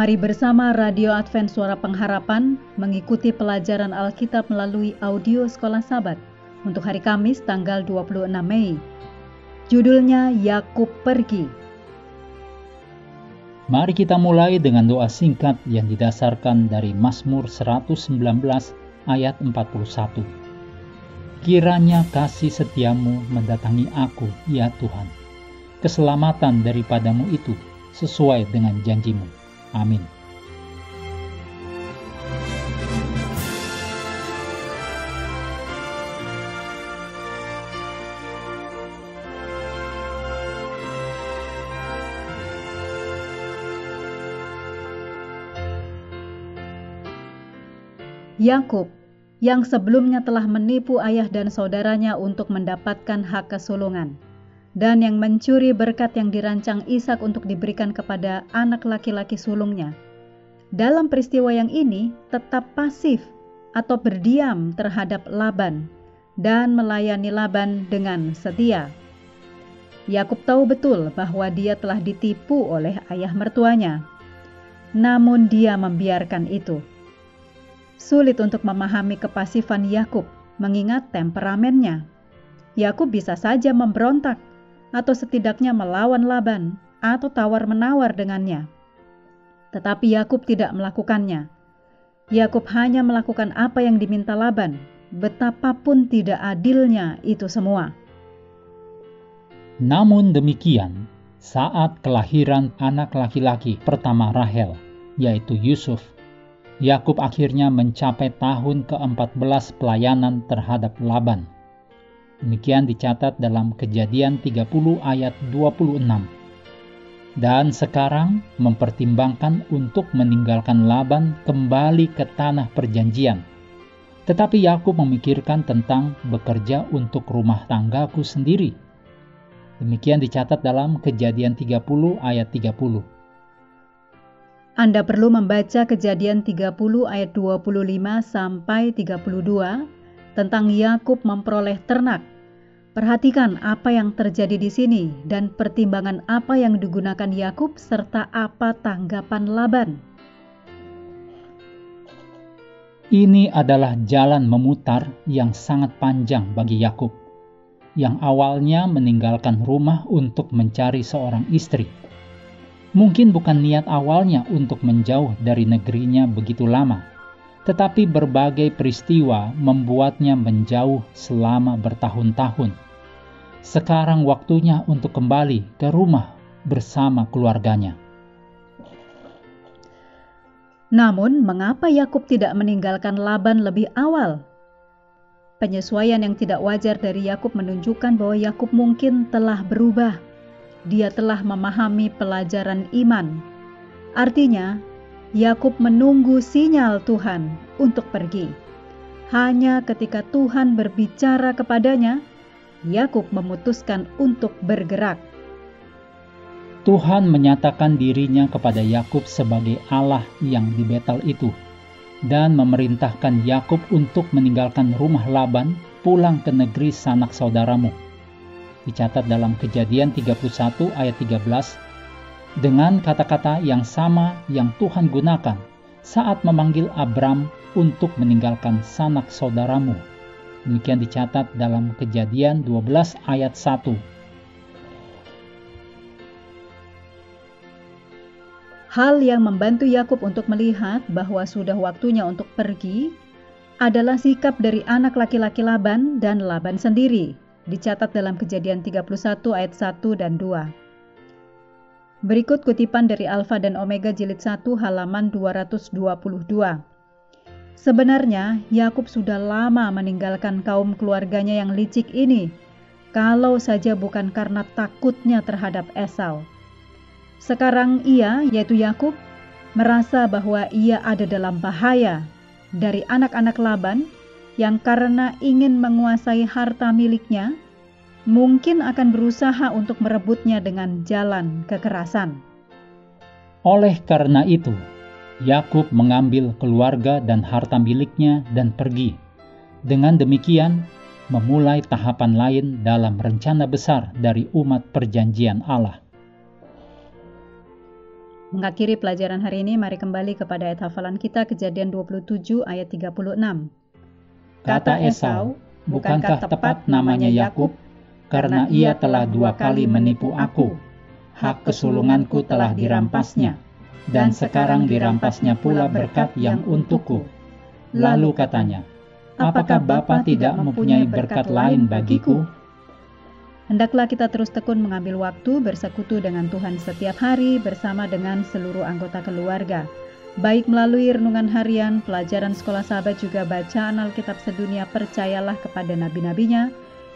Mari bersama Radio Advent Suara Pengharapan mengikuti pelajaran Alkitab melalui audio Sekolah Sabat untuk hari Kamis tanggal 26 Mei. Judulnya Yakub Pergi. Mari kita mulai dengan doa singkat yang didasarkan dari Mazmur 119 ayat 41. Kiranya kasih setiamu mendatangi aku, ya Tuhan. Keselamatan daripadamu itu sesuai dengan janjimu Amin. Yakub yang sebelumnya telah menipu ayah dan saudaranya untuk mendapatkan hak kesulungan dan yang mencuri berkat yang dirancang Ishak untuk diberikan kepada anak laki-laki sulungnya. Dalam peristiwa yang ini, tetap pasif atau berdiam terhadap Laban dan melayani Laban dengan setia. Yakub tahu betul bahwa dia telah ditipu oleh ayah mertuanya. Namun dia membiarkan itu. Sulit untuk memahami kepasifan Yakub mengingat temperamennya. Yakub bisa saja memberontak atau setidaknya melawan Laban atau tawar-menawar dengannya. Tetapi Yakub tidak melakukannya. Yakub hanya melakukan apa yang diminta Laban, betapapun tidak adilnya itu semua. Namun demikian, saat kelahiran anak laki-laki pertama Rahel, yaitu Yusuf, Yakub akhirnya mencapai tahun ke-14 pelayanan terhadap Laban Demikian dicatat dalam kejadian 30 ayat 26. Dan sekarang mempertimbangkan untuk meninggalkan Laban kembali ke tanah perjanjian. Tetapi Yakub memikirkan tentang bekerja untuk rumah tanggaku sendiri. Demikian dicatat dalam kejadian 30 ayat 30. Anda perlu membaca kejadian 30 ayat 25 sampai 32 tentang Yakub memperoleh ternak Perhatikan apa yang terjadi di sini dan pertimbangan apa yang digunakan Yakub serta apa tanggapan Laban. Ini adalah jalan memutar yang sangat panjang bagi Yakub, yang awalnya meninggalkan rumah untuk mencari seorang istri. Mungkin bukan niat awalnya untuk menjauh dari negerinya begitu lama, tetapi berbagai peristiwa membuatnya menjauh selama bertahun-tahun. Sekarang waktunya untuk kembali ke rumah bersama keluarganya. Namun, mengapa Yakub tidak meninggalkan Laban lebih awal? Penyesuaian yang tidak wajar dari Yakub menunjukkan bahwa Yakub mungkin telah berubah. Dia telah memahami pelajaran iman. Artinya, Yakub menunggu sinyal Tuhan untuk pergi. Hanya ketika Tuhan berbicara kepadanya, Yakub memutuskan untuk bergerak. Tuhan menyatakan dirinya kepada Yakub sebagai Allah yang di Betel itu dan memerintahkan Yakub untuk meninggalkan rumah Laban pulang ke negeri sanak saudaramu. Dicatat dalam Kejadian 31 ayat 13 dengan kata-kata yang sama yang Tuhan gunakan saat memanggil Abram untuk meninggalkan sanak saudaramu. Demikian dicatat dalam Kejadian 12 ayat 1. Hal yang membantu Yakub untuk melihat bahwa sudah waktunya untuk pergi adalah sikap dari anak laki-laki Laban dan Laban sendiri, dicatat dalam Kejadian 31 ayat 1 dan 2. Berikut kutipan dari Alfa dan Omega jilid 1 halaman 222. Sebenarnya Yakub sudah lama meninggalkan kaum keluarganya yang licik ini, kalau saja bukan karena takutnya terhadap Esau. Sekarang ia, yaitu Yakub, merasa bahwa ia ada dalam bahaya dari anak-anak Laban yang karena ingin menguasai harta miliknya, mungkin akan berusaha untuk merebutnya dengan jalan kekerasan. Oleh karena itu, Yakub mengambil keluarga dan harta miliknya dan pergi. Dengan demikian, memulai tahapan lain dalam rencana besar dari umat perjanjian Allah. Mengakhiri pelajaran hari ini, mari kembali kepada ayat hafalan kita kejadian 27 ayat 36. Kata Esau, bukankah tepat namanya Yakub? Karena ia telah dua kali menipu aku. Hak kesulunganku telah dirampasnya, dan sekarang dirampasnya pula berkat yang untukku. Lalu katanya, apakah Bapa tidak mempunyai berkat lain bagiku? Hendaklah kita terus tekun mengambil waktu bersekutu dengan Tuhan setiap hari bersama dengan seluruh anggota keluarga. Baik melalui renungan harian, pelajaran sekolah sahabat juga bacaan Alkitab sedunia percayalah kepada nabi-nabinya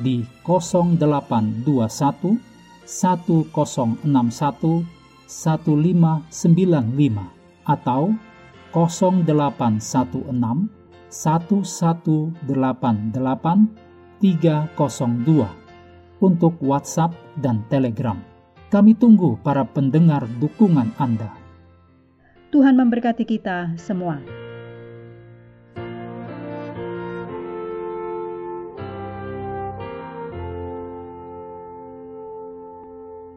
di 0821 1061 1595 atau 0816 1188 302 untuk WhatsApp dan Telegram. Kami tunggu para pendengar dukungan Anda. Tuhan memberkati kita semua.